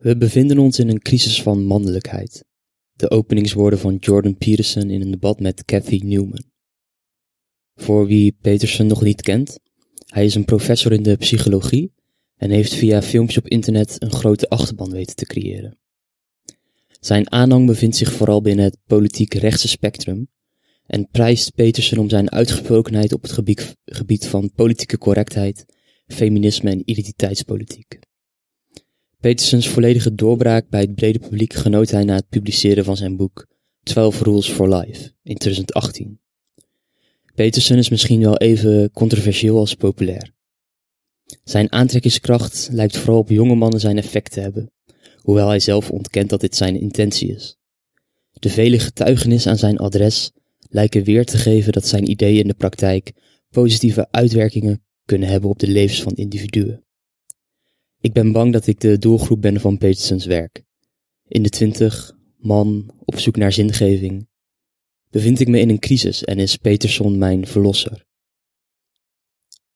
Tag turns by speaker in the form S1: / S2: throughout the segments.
S1: We bevinden ons in een crisis van mannelijkheid. De openingswoorden van Jordan Peterson in een debat met Cathy Newman. Voor wie Peterson nog niet kent, hij is een professor in de psychologie en heeft via filmpjes op internet een grote achterban weten te creëren. Zijn aanhang bevindt zich vooral binnen het politiek rechtse spectrum en prijst Peterson om zijn uitgesprokenheid op het gebied van politieke correctheid, feminisme en identiteitspolitiek. Petersens volledige doorbraak bij het brede publiek genoot hij na het publiceren van zijn boek 12 Rules for Life in 2018. Peterson is misschien wel even controversieel als populair. Zijn aantrekkingskracht lijkt vooral op jonge mannen zijn effect te hebben, hoewel hij zelf ontkent dat dit zijn intentie is. De vele getuigenissen aan zijn adres lijken weer te geven dat zijn ideeën in de praktijk positieve uitwerkingen kunnen hebben op de levens van individuen. Ik ben bang dat ik de doelgroep ben van Petersens werk. In de twintig, man, op zoek naar zingeving. Bevind ik me in een crisis en is Peterson mijn verlosser.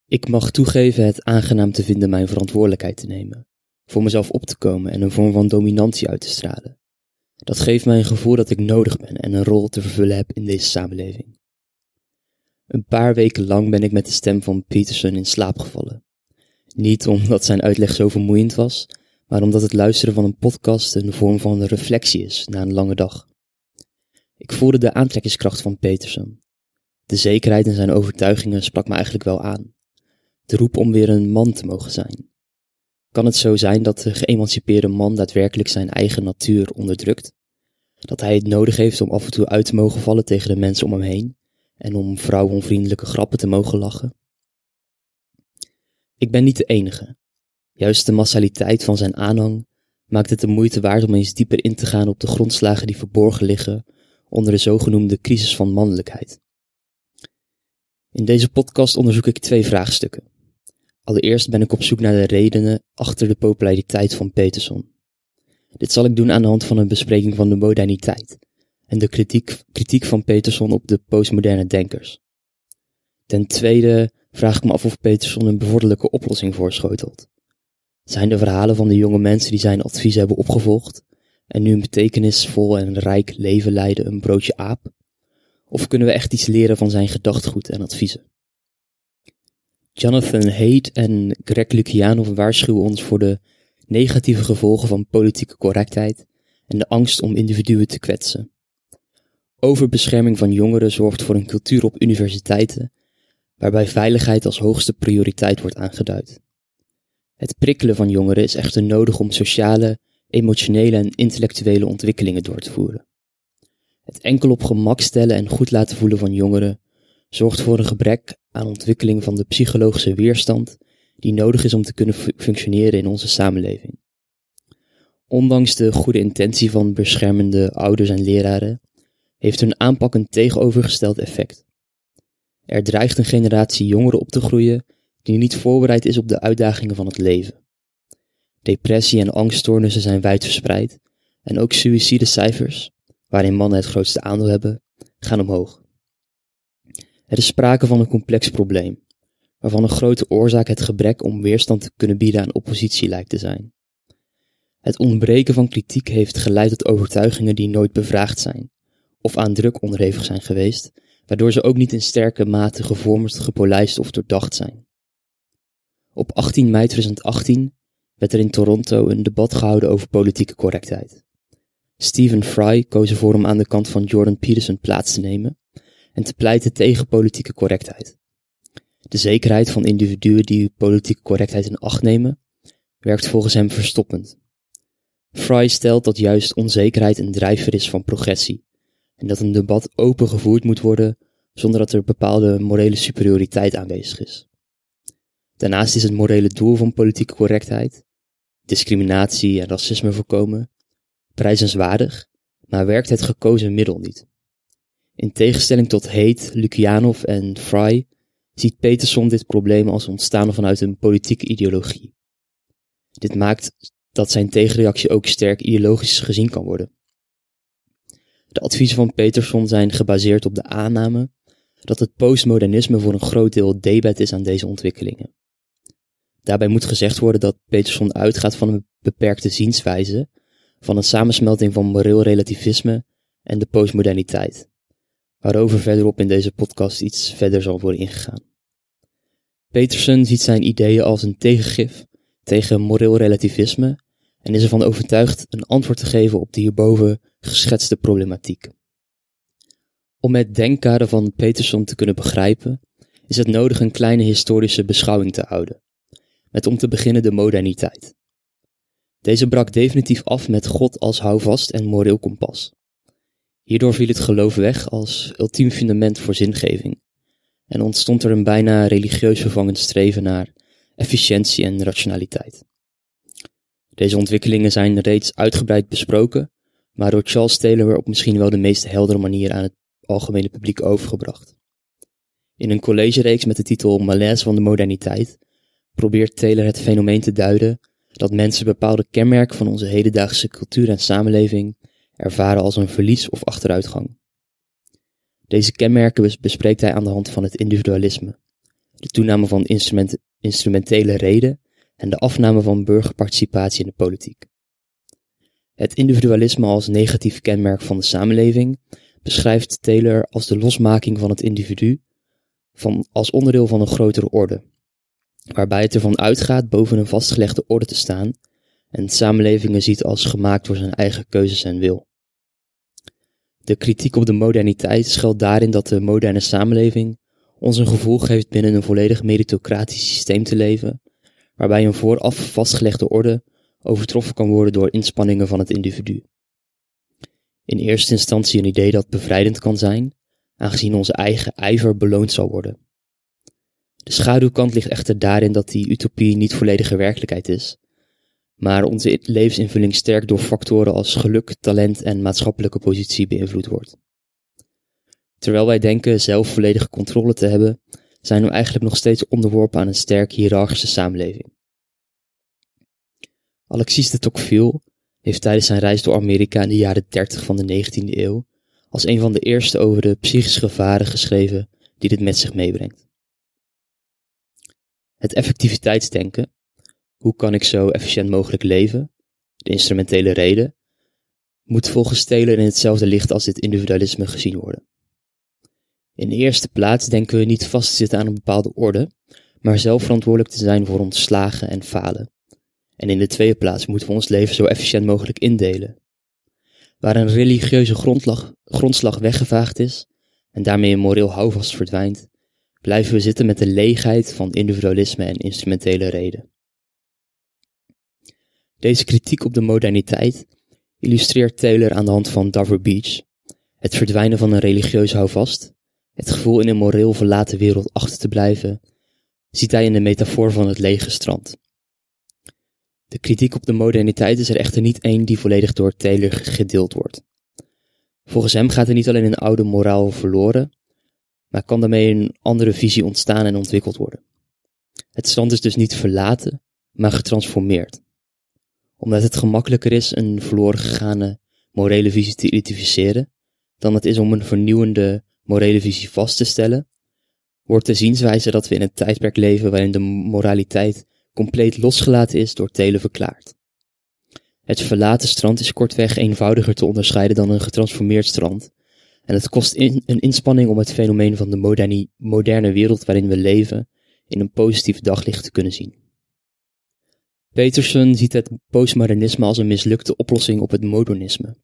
S1: Ik mag toegeven het aangenaam te vinden mijn verantwoordelijkheid te nemen, voor mezelf op te komen en een vorm van dominantie uit te stralen. Dat geeft mij een gevoel dat ik nodig ben en een rol te vervullen heb in deze samenleving. Een paar weken lang ben ik met de stem van Peterson in slaap gevallen. Niet omdat zijn uitleg zo vermoeiend was, maar omdat het luisteren van een podcast een vorm van reflectie is na een lange dag. Ik voelde de aantrekkingskracht van Peterson. De zekerheid in zijn overtuigingen sprak me eigenlijk wel aan. De roep om weer een man te mogen zijn. Kan het zo zijn dat de geëmancipeerde man daadwerkelijk zijn eigen natuur onderdrukt? Dat hij het nodig heeft om af en toe uit te mogen vallen tegen de mensen om hem heen en om vrouwonvriendelijke grappen te mogen lachen? Ik ben niet de enige. Juist de massaliteit van zijn aanhang maakt het de moeite waard om eens dieper in te gaan op de grondslagen die verborgen liggen onder de zogenoemde crisis van mannelijkheid. In deze podcast onderzoek ik twee vraagstukken. Allereerst ben ik op zoek naar de redenen achter de populariteit van Peterson. Dit zal ik doen aan de hand van een bespreking van de moderniteit en de kritiek, kritiek van Peterson op de postmoderne denkers. Ten tweede vraag ik me af of Peterson een bevorderlijke oplossing voorschotelt. Zijn de verhalen van de jonge mensen die zijn advies hebben opgevolgd en nu een betekenisvol en rijk leven leiden een broodje aap? Of kunnen we echt iets leren van zijn gedachtegoed en adviezen? Jonathan Haidt en Greg Lukianov waarschuwen ons voor de negatieve gevolgen van politieke correctheid en de angst om individuen te kwetsen. Overbescherming van jongeren zorgt voor een cultuur op universiteiten waarbij veiligheid als hoogste prioriteit wordt aangeduid. Het prikkelen van jongeren is echter nodig om sociale, emotionele en intellectuele ontwikkelingen door te voeren. Het enkel op gemak stellen en goed laten voelen van jongeren zorgt voor een gebrek aan ontwikkeling van de psychologische weerstand die nodig is om te kunnen functioneren in onze samenleving. Ondanks de goede intentie van beschermende ouders en leraren, heeft hun aanpak een tegenovergesteld effect. Er dreigt een generatie jongeren op te groeien die niet voorbereid is op de uitdagingen van het leven. Depressie en angststoornissen zijn wijd verspreid en ook suïcidecijfers, waarin mannen het grootste aandeel hebben, gaan omhoog. Er is sprake van een complex probleem, waarvan een grote oorzaak het gebrek om weerstand te kunnen bieden aan oppositie lijkt te zijn. Het ontbreken van kritiek heeft geleid tot overtuigingen die nooit bevraagd zijn, of aan druk onderhevig zijn geweest, waardoor ze ook niet in sterke mate gevormd, gepolijst of doordacht zijn. Op 18 mei 2018 werd er in Toronto een debat gehouden over politieke correctheid. Stephen Fry koos ervoor om aan de kant van Jordan Peterson plaats te nemen en te pleiten tegen politieke correctheid. De zekerheid van individuen die politieke correctheid in acht nemen, werkt volgens hem verstoppend. Fry stelt dat juist onzekerheid een drijver is van progressie en dat een debat open gevoerd moet worden zonder dat er bepaalde morele superioriteit aanwezig is. Daarnaast is het morele doel van politieke correctheid, discriminatie en racisme voorkomen, prijzenswaardig, maar werkt het gekozen middel niet. In tegenstelling tot Heet, Lukianov en Fry ziet Peterson dit probleem als ontstaan vanuit een politieke ideologie. Dit maakt dat zijn tegenreactie ook sterk ideologisch gezien kan worden. De adviezen van Peterson zijn gebaseerd op de aanname dat het postmodernisme voor een groot deel debet is aan deze ontwikkelingen. Daarbij moet gezegd worden dat Peterson uitgaat van een beperkte zienswijze van een samensmelting van moreel relativisme en de postmoderniteit, waarover verderop in deze podcast iets verder zal worden ingegaan. Peterson ziet zijn ideeën als een tegengif tegen moreel relativisme en is ervan overtuigd een antwoord te geven op de hierboven geschetste problematiek. Om het denkkader van Peterson te kunnen begrijpen, is het nodig een kleine historische beschouwing te houden, met om te beginnen de moderniteit. Deze brak definitief af met God als houvast en moreel kompas. Hierdoor viel het geloof weg als ultiem fundament voor zingeving en ontstond er een bijna religieus vervangend streven naar efficiëntie en rationaliteit. Deze ontwikkelingen zijn reeds uitgebreid besproken, maar door Charles Taylor op misschien wel de meest heldere manier aan het algemene publiek overgebracht. In een collegereeks met de titel Malaise van de moderniteit probeert Taylor het fenomeen te duiden dat mensen bepaalde kenmerken van onze hedendaagse cultuur en samenleving ervaren als een verlies of achteruitgang. Deze kenmerken bespreekt hij aan de hand van het individualisme, de toename van instrument, instrumentele reden en de afname van burgerparticipatie in de politiek. Het individualisme als negatief kenmerk van de samenleving beschrijft Taylor als de losmaking van het individu van, als onderdeel van een grotere orde, waarbij het ervan uitgaat boven een vastgelegde orde te staan en samenlevingen ziet als gemaakt door zijn eigen keuzes en wil. De kritiek op de moderniteit schuilt daarin dat de moderne samenleving ons een gevoel geeft binnen een volledig meritocratisch systeem te leven, waarbij een vooraf vastgelegde orde overtroffen kan worden door inspanningen van het individu. In eerste instantie een idee dat bevrijdend kan zijn, aangezien onze eigen ijver beloond zal worden. De schaduwkant ligt echter daarin dat die utopie niet volledige werkelijkheid is, maar onze levensinvulling sterk door factoren als geluk, talent en maatschappelijke positie beïnvloed wordt. Terwijl wij denken zelf volledige controle te hebben, zijn we eigenlijk nog steeds onderworpen aan een sterk hiërarchische samenleving. Alexis de Tocqueville heeft tijdens zijn reis door Amerika in de jaren 30 van de 19e eeuw als een van de eerste over de psychische gevaren geschreven die dit met zich meebrengt. Het effectiviteitsdenken, hoe kan ik zo efficiënt mogelijk leven, de instrumentele reden, moet volgens Taylor in hetzelfde licht als dit individualisme gezien worden. In de eerste plaats denken we niet vast te zitten aan een bepaalde orde, maar zelf verantwoordelijk te zijn voor ons slagen en falen. En in de tweede plaats moeten we ons leven zo efficiënt mogelijk indelen. Waar een religieuze grondslag, grondslag weggevaagd is en daarmee een moreel houvast verdwijnt, blijven we zitten met de leegheid van individualisme en instrumentele reden. Deze kritiek op de moderniteit illustreert Taylor aan de hand van Dover Beach, het verdwijnen van een religieus houvast, het gevoel in een moreel verlaten wereld achter te blijven, ziet hij in de metafoor van het lege strand. De kritiek op de moderniteit is er echter niet één die volledig door Taylor gedeeld wordt. Volgens hem gaat er niet alleen een oude moraal verloren, maar kan daarmee een andere visie ontstaan en ontwikkeld worden. Het strand is dus niet verlaten, maar getransformeerd. Omdat het gemakkelijker is een verloren gegane morele visie te identificeren, dan het is om een vernieuwende morele visie vast te stellen, wordt de zienswijze dat we in een tijdperk leven waarin de moraliteit compleet losgelaten is door Telen verklaard. Het verlaten strand is kortweg eenvoudiger te onderscheiden dan een getransformeerd strand, en het kost een inspanning om het fenomeen van de moderne wereld waarin we leven in een positief daglicht te kunnen zien. Peterson ziet het postmodernisme als een mislukte oplossing op het modernisme.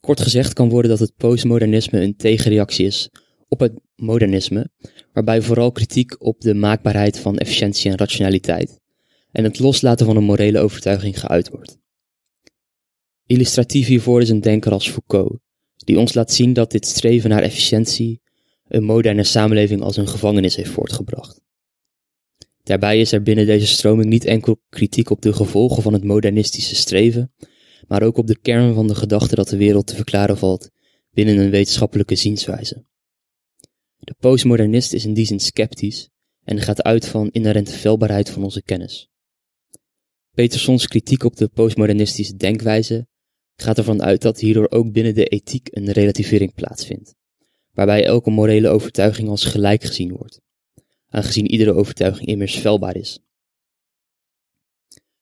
S1: Kort gezegd kan worden dat het postmodernisme een tegenreactie is op het modernisme, waarbij vooral kritiek op de maakbaarheid van efficiëntie en rationaliteit en het loslaten van een morele overtuiging geuit wordt. Illustratief hiervoor is een denker als Foucault, die ons laat zien dat dit streven naar efficiëntie een moderne samenleving als een gevangenis heeft voortgebracht. Daarbij is er binnen deze stroming niet enkel kritiek op de gevolgen van het modernistische streven, maar ook op de kern van de gedachte dat de wereld te verklaren valt binnen een wetenschappelijke zienswijze. De postmodernist is in die zin sceptisch en gaat uit van inherente veilbaarheid van onze kennis. Petersons kritiek op de postmodernistische denkwijze gaat ervan uit dat hierdoor ook binnen de ethiek een relativering plaatsvindt, waarbij elke morele overtuiging als gelijk gezien wordt, aangezien iedere overtuiging immers veilbaar is.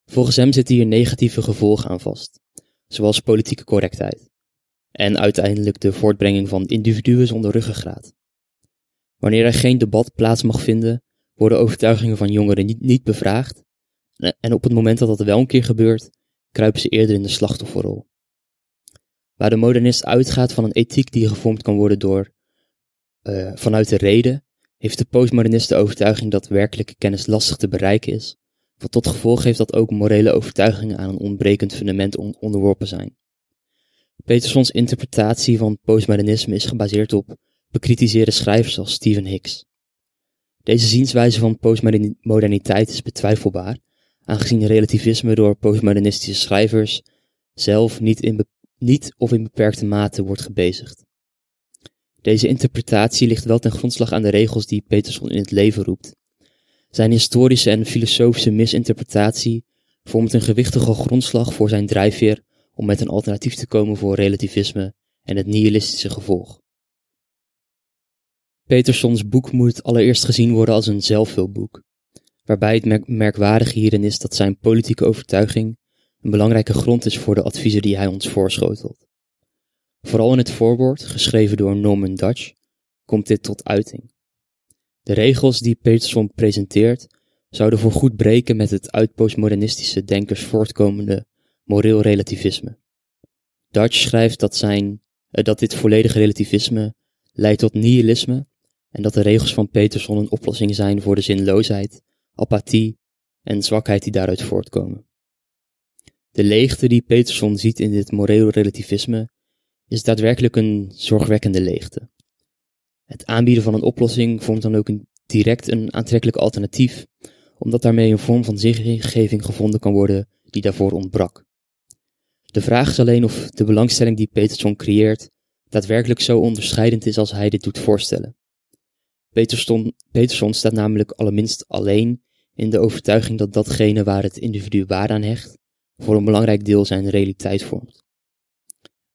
S1: Volgens hem zitten hier negatieve gevolgen aan vast, zoals politieke correctheid en uiteindelijk de voortbrenging van individuen zonder ruggengraat. Wanneer er geen debat plaats mag vinden, worden overtuigingen van jongeren niet, niet bevraagd en op het moment dat dat wel een keer gebeurt, kruipen ze eerder in de slachtofferrol. Waar de modernist uitgaat van een ethiek die gevormd kan worden door uh, vanuit de reden, heeft de postmodernist de overtuiging dat werkelijke kennis lastig te bereiken is, wat tot gevolg heeft dat ook morele overtuigingen aan een ontbrekend fundament onderworpen zijn. Petersons interpretatie van postmodernisme is gebaseerd op bekritiseerde schrijvers als Stephen Hicks. Deze zienswijze van postmoderniteit is betwijfelbaar, aangezien relativisme door postmodernistische schrijvers zelf niet, in niet of in beperkte mate wordt gebezigd. Deze interpretatie ligt wel ten grondslag aan de regels die Peterson in het leven roept. Zijn historische en filosofische misinterpretatie vormt een gewichtige grondslag voor zijn drijfveer om met een alternatief te komen voor relativisme en het nihilistische gevolg. Petersons boek moet allereerst gezien worden als een zelfhulpboek, waarbij het merkwaardige hierin is dat zijn politieke overtuiging een belangrijke grond is voor de adviezen die hij ons voorschotelt. Vooral in het voorwoord, geschreven door Norman Dutch, komt dit tot uiting. De regels die Peterson presenteert zouden voor goed breken met het uit postmodernistische denkers voortkomende moreel relativisme. Dutch schrijft dat, zijn, eh, dat dit volledige relativisme leidt tot nihilisme en dat de regels van Peterson een oplossing zijn voor de zinloosheid, apathie en zwakheid die daaruit voortkomen. De leegte die Peterson ziet in dit moreel relativisme is daadwerkelijk een zorgwekkende leegte. Het aanbieden van een oplossing vormt dan ook een, direct een aantrekkelijk alternatief, omdat daarmee een vorm van zingeving gevonden kan worden die daarvoor ontbrak. De vraag is alleen of de belangstelling die Peterson creëert daadwerkelijk zo onderscheidend is als hij dit doet voorstellen. Peterson, staat namelijk allerminst alleen in de overtuiging dat datgene waar het individu waarde aan hecht, voor een belangrijk deel zijn realiteit vormt.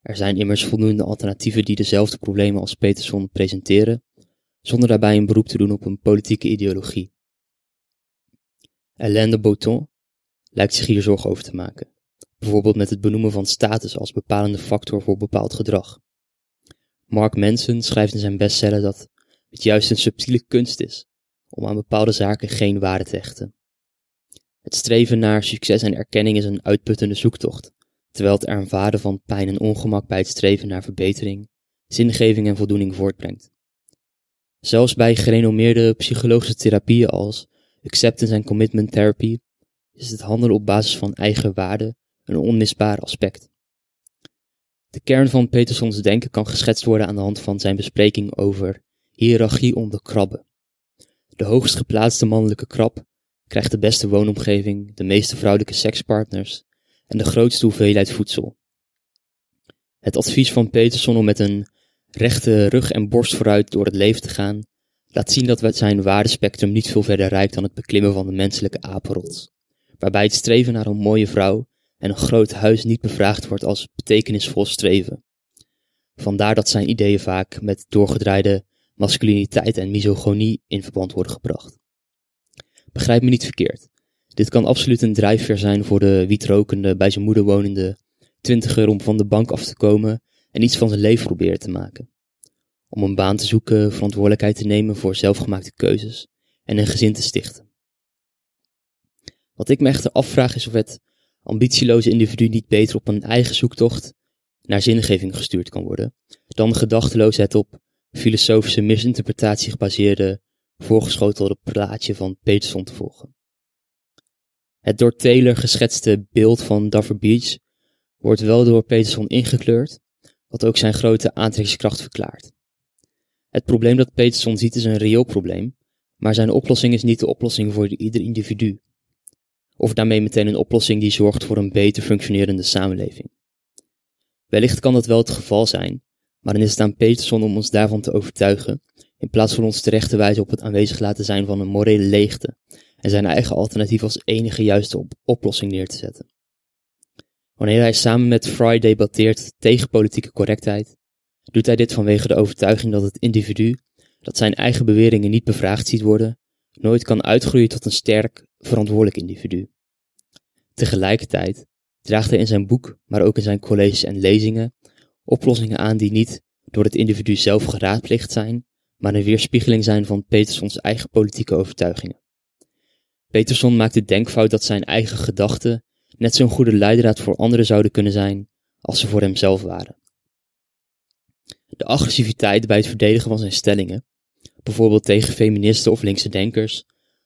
S1: Er zijn immers voldoende alternatieven die dezelfde problemen als Peterson presenteren, zonder daarbij een beroep te doen op een politieke ideologie. Alain de Botton lijkt zich hier zorgen over te maken, bijvoorbeeld met het benoemen van status als bepalende factor voor bepaald gedrag. Mark Manson schrijft in zijn bestseller dat het juist een subtiele kunst is om aan bepaalde zaken geen waarde te hechten. Het streven naar succes en erkenning is een uitputtende zoektocht, terwijl het ervaren van pijn en ongemak bij het streven naar verbetering, zingeving en voldoening voortbrengt. Zelfs bij gerenommeerde psychologische therapieën als acceptance en commitment therapy is het handelen op basis van eigen waarde een onmisbaar aspect. De kern van Petersons denken kan geschetst worden aan de hand van zijn bespreking over hiërarchie onder krabben. De hoogst geplaatste mannelijke krab krijgt de beste woonomgeving, de meeste vrouwelijke sekspartners en de grootste hoeveelheid voedsel. Het advies van Peterson om met een rechte rug en borst vooruit door het leven te gaan, laat zien dat zijn waardespectrum niet veel verder reikt dan het beklimmen van de menselijke apenrots, waarbij het streven naar een mooie vrouw en een groot huis niet bevraagd wordt als betekenisvol streven. Vandaar dat zijn ideeën vaak met doorgedraaide masculiniteit en misogonie in verband worden gebracht. Begrijp me niet verkeerd. Dit kan absoluut een drijfveer zijn voor de wietrokende, bij zijn moeder wonende twintiger om van de bank af te komen en iets van zijn leven proberen te maken. Om een baan te zoeken, verantwoordelijkheid te nemen voor zelfgemaakte keuzes en een gezin te stichten. Wat ik me echter afvraag is of het ambitieloze individu niet beter op een eigen zoektocht naar zingeving gestuurd kan worden, dan gedachteloos het op filosofische misinterpretatie gebaseerde voorgeschotelde plaatje van Peterson te volgen. Het door Taylor geschetste beeld van Duffer Beach wordt wel door Peterson ingekleurd, wat ook zijn grote aantrekkingskracht verklaart. Het probleem dat Peterson ziet is een reëel probleem, maar zijn oplossing is niet de oplossing voor ieder individu. Of daarmee meteen een oplossing die zorgt voor een beter functionerende samenleving. Wellicht kan dat wel het geval zijn, maar dan is het aan Peterson om ons daarvan te overtuigen, in plaats van ons terecht te wijzen op het aanwezig laten zijn van een morele leegte en zijn eigen alternatief als enige juiste oplossing neer te zetten. Wanneer hij samen met Fry debatteert tegen politieke correctheid, doet hij dit vanwege de overtuiging dat het individu, dat zijn eigen beweringen niet bevraagd ziet worden, nooit kan uitgroeien tot een sterk, verantwoordelijk individu. Tegelijkertijd draagt hij in zijn boek, maar ook in zijn colleges en lezingen, oplossingen aan die niet door het individu zelf geraadpleegd zijn, maar een weerspiegeling zijn van Petersons eigen politieke overtuigingen. Peterson maakt de denkfout dat zijn eigen gedachten net zo'n goede leidraad voor anderen zouden kunnen zijn als ze voor hemzelf waren. De agressiviteit bij het verdedigen van zijn stellingen, bijvoorbeeld tegen feministen of linkse denkers,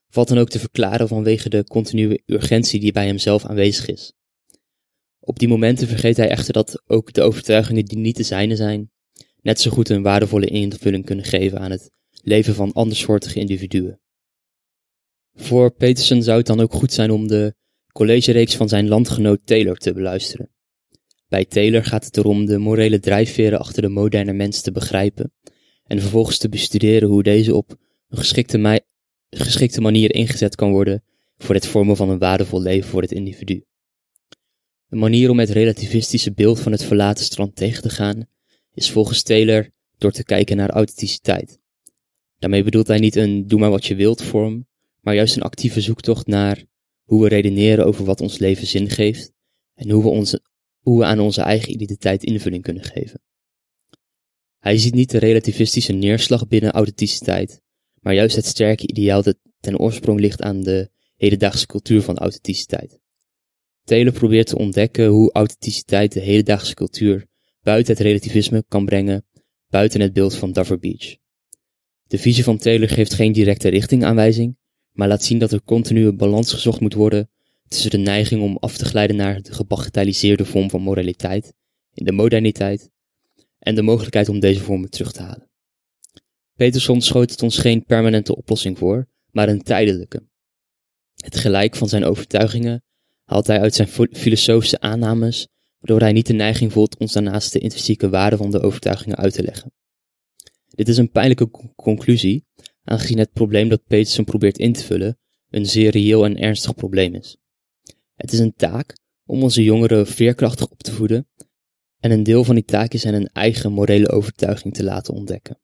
S1: valt dan ook te verklaren vanwege de continue urgentie die bij hemzelf aanwezig is. Op die momenten vergeet hij echter dat ook de overtuigingen die niet de zijne zijn, net zo goed een waardevolle invulling kunnen geven aan het leven van andersoortige individuen. Voor Peterson zou het dan ook goed zijn om de collegereeks van zijn landgenoot Taylor te beluisteren. Bij Taylor gaat het erom de morele drijfveren achter de moderne mens te begrijpen en vervolgens te bestuderen hoe deze op een geschikte, geschikte manier ingezet kan worden voor het vormen van een waardevol leven voor het individu. Een manier om het relativistische beeld van het verlaten strand tegen te gaan is volgens Taylor door te kijken naar authenticiteit. Daarmee bedoelt hij niet een doe maar wat je wilt vorm, maar juist een actieve zoektocht naar hoe we redeneren over wat ons leven zin geeft en hoe we, onze, hoe we aan onze eigen identiteit invulling kunnen geven. Hij ziet niet de relativistische neerslag binnen authenticiteit, maar juist het sterke ideaal dat ten oorsprong ligt aan de hedendaagse cultuur van authenticiteit. Taylor probeert te ontdekken hoe authenticiteit de hedendaagse cultuur buiten het relativisme kan brengen, buiten het beeld van Dover Beach. De visie van Taylor geeft geen directe richtingaanwijzing, maar laat zien dat er continu een balans gezocht moet worden tussen de neiging om af te glijden naar de gebagatelliseerde vorm van moraliteit in de moderniteit en de mogelijkheid om deze vormen terug te halen. Peterson schoot het ons geen permanente oplossing voor, maar een tijdelijke. Het gelijk van zijn overtuigingen haalt uit zijn filosofische aannames, waardoor hij niet de neiging voelt ons daarnaast de intrinsieke waarde van de overtuigingen uit te leggen. Dit is een pijnlijke conclusie, aangezien het probleem dat Peterson probeert in te vullen een zeer reëel en ernstig probleem is. Het is een taak om onze jongeren veerkrachtig op te voeden en een deel van die taak is hen een eigen morele overtuiging te laten ontdekken.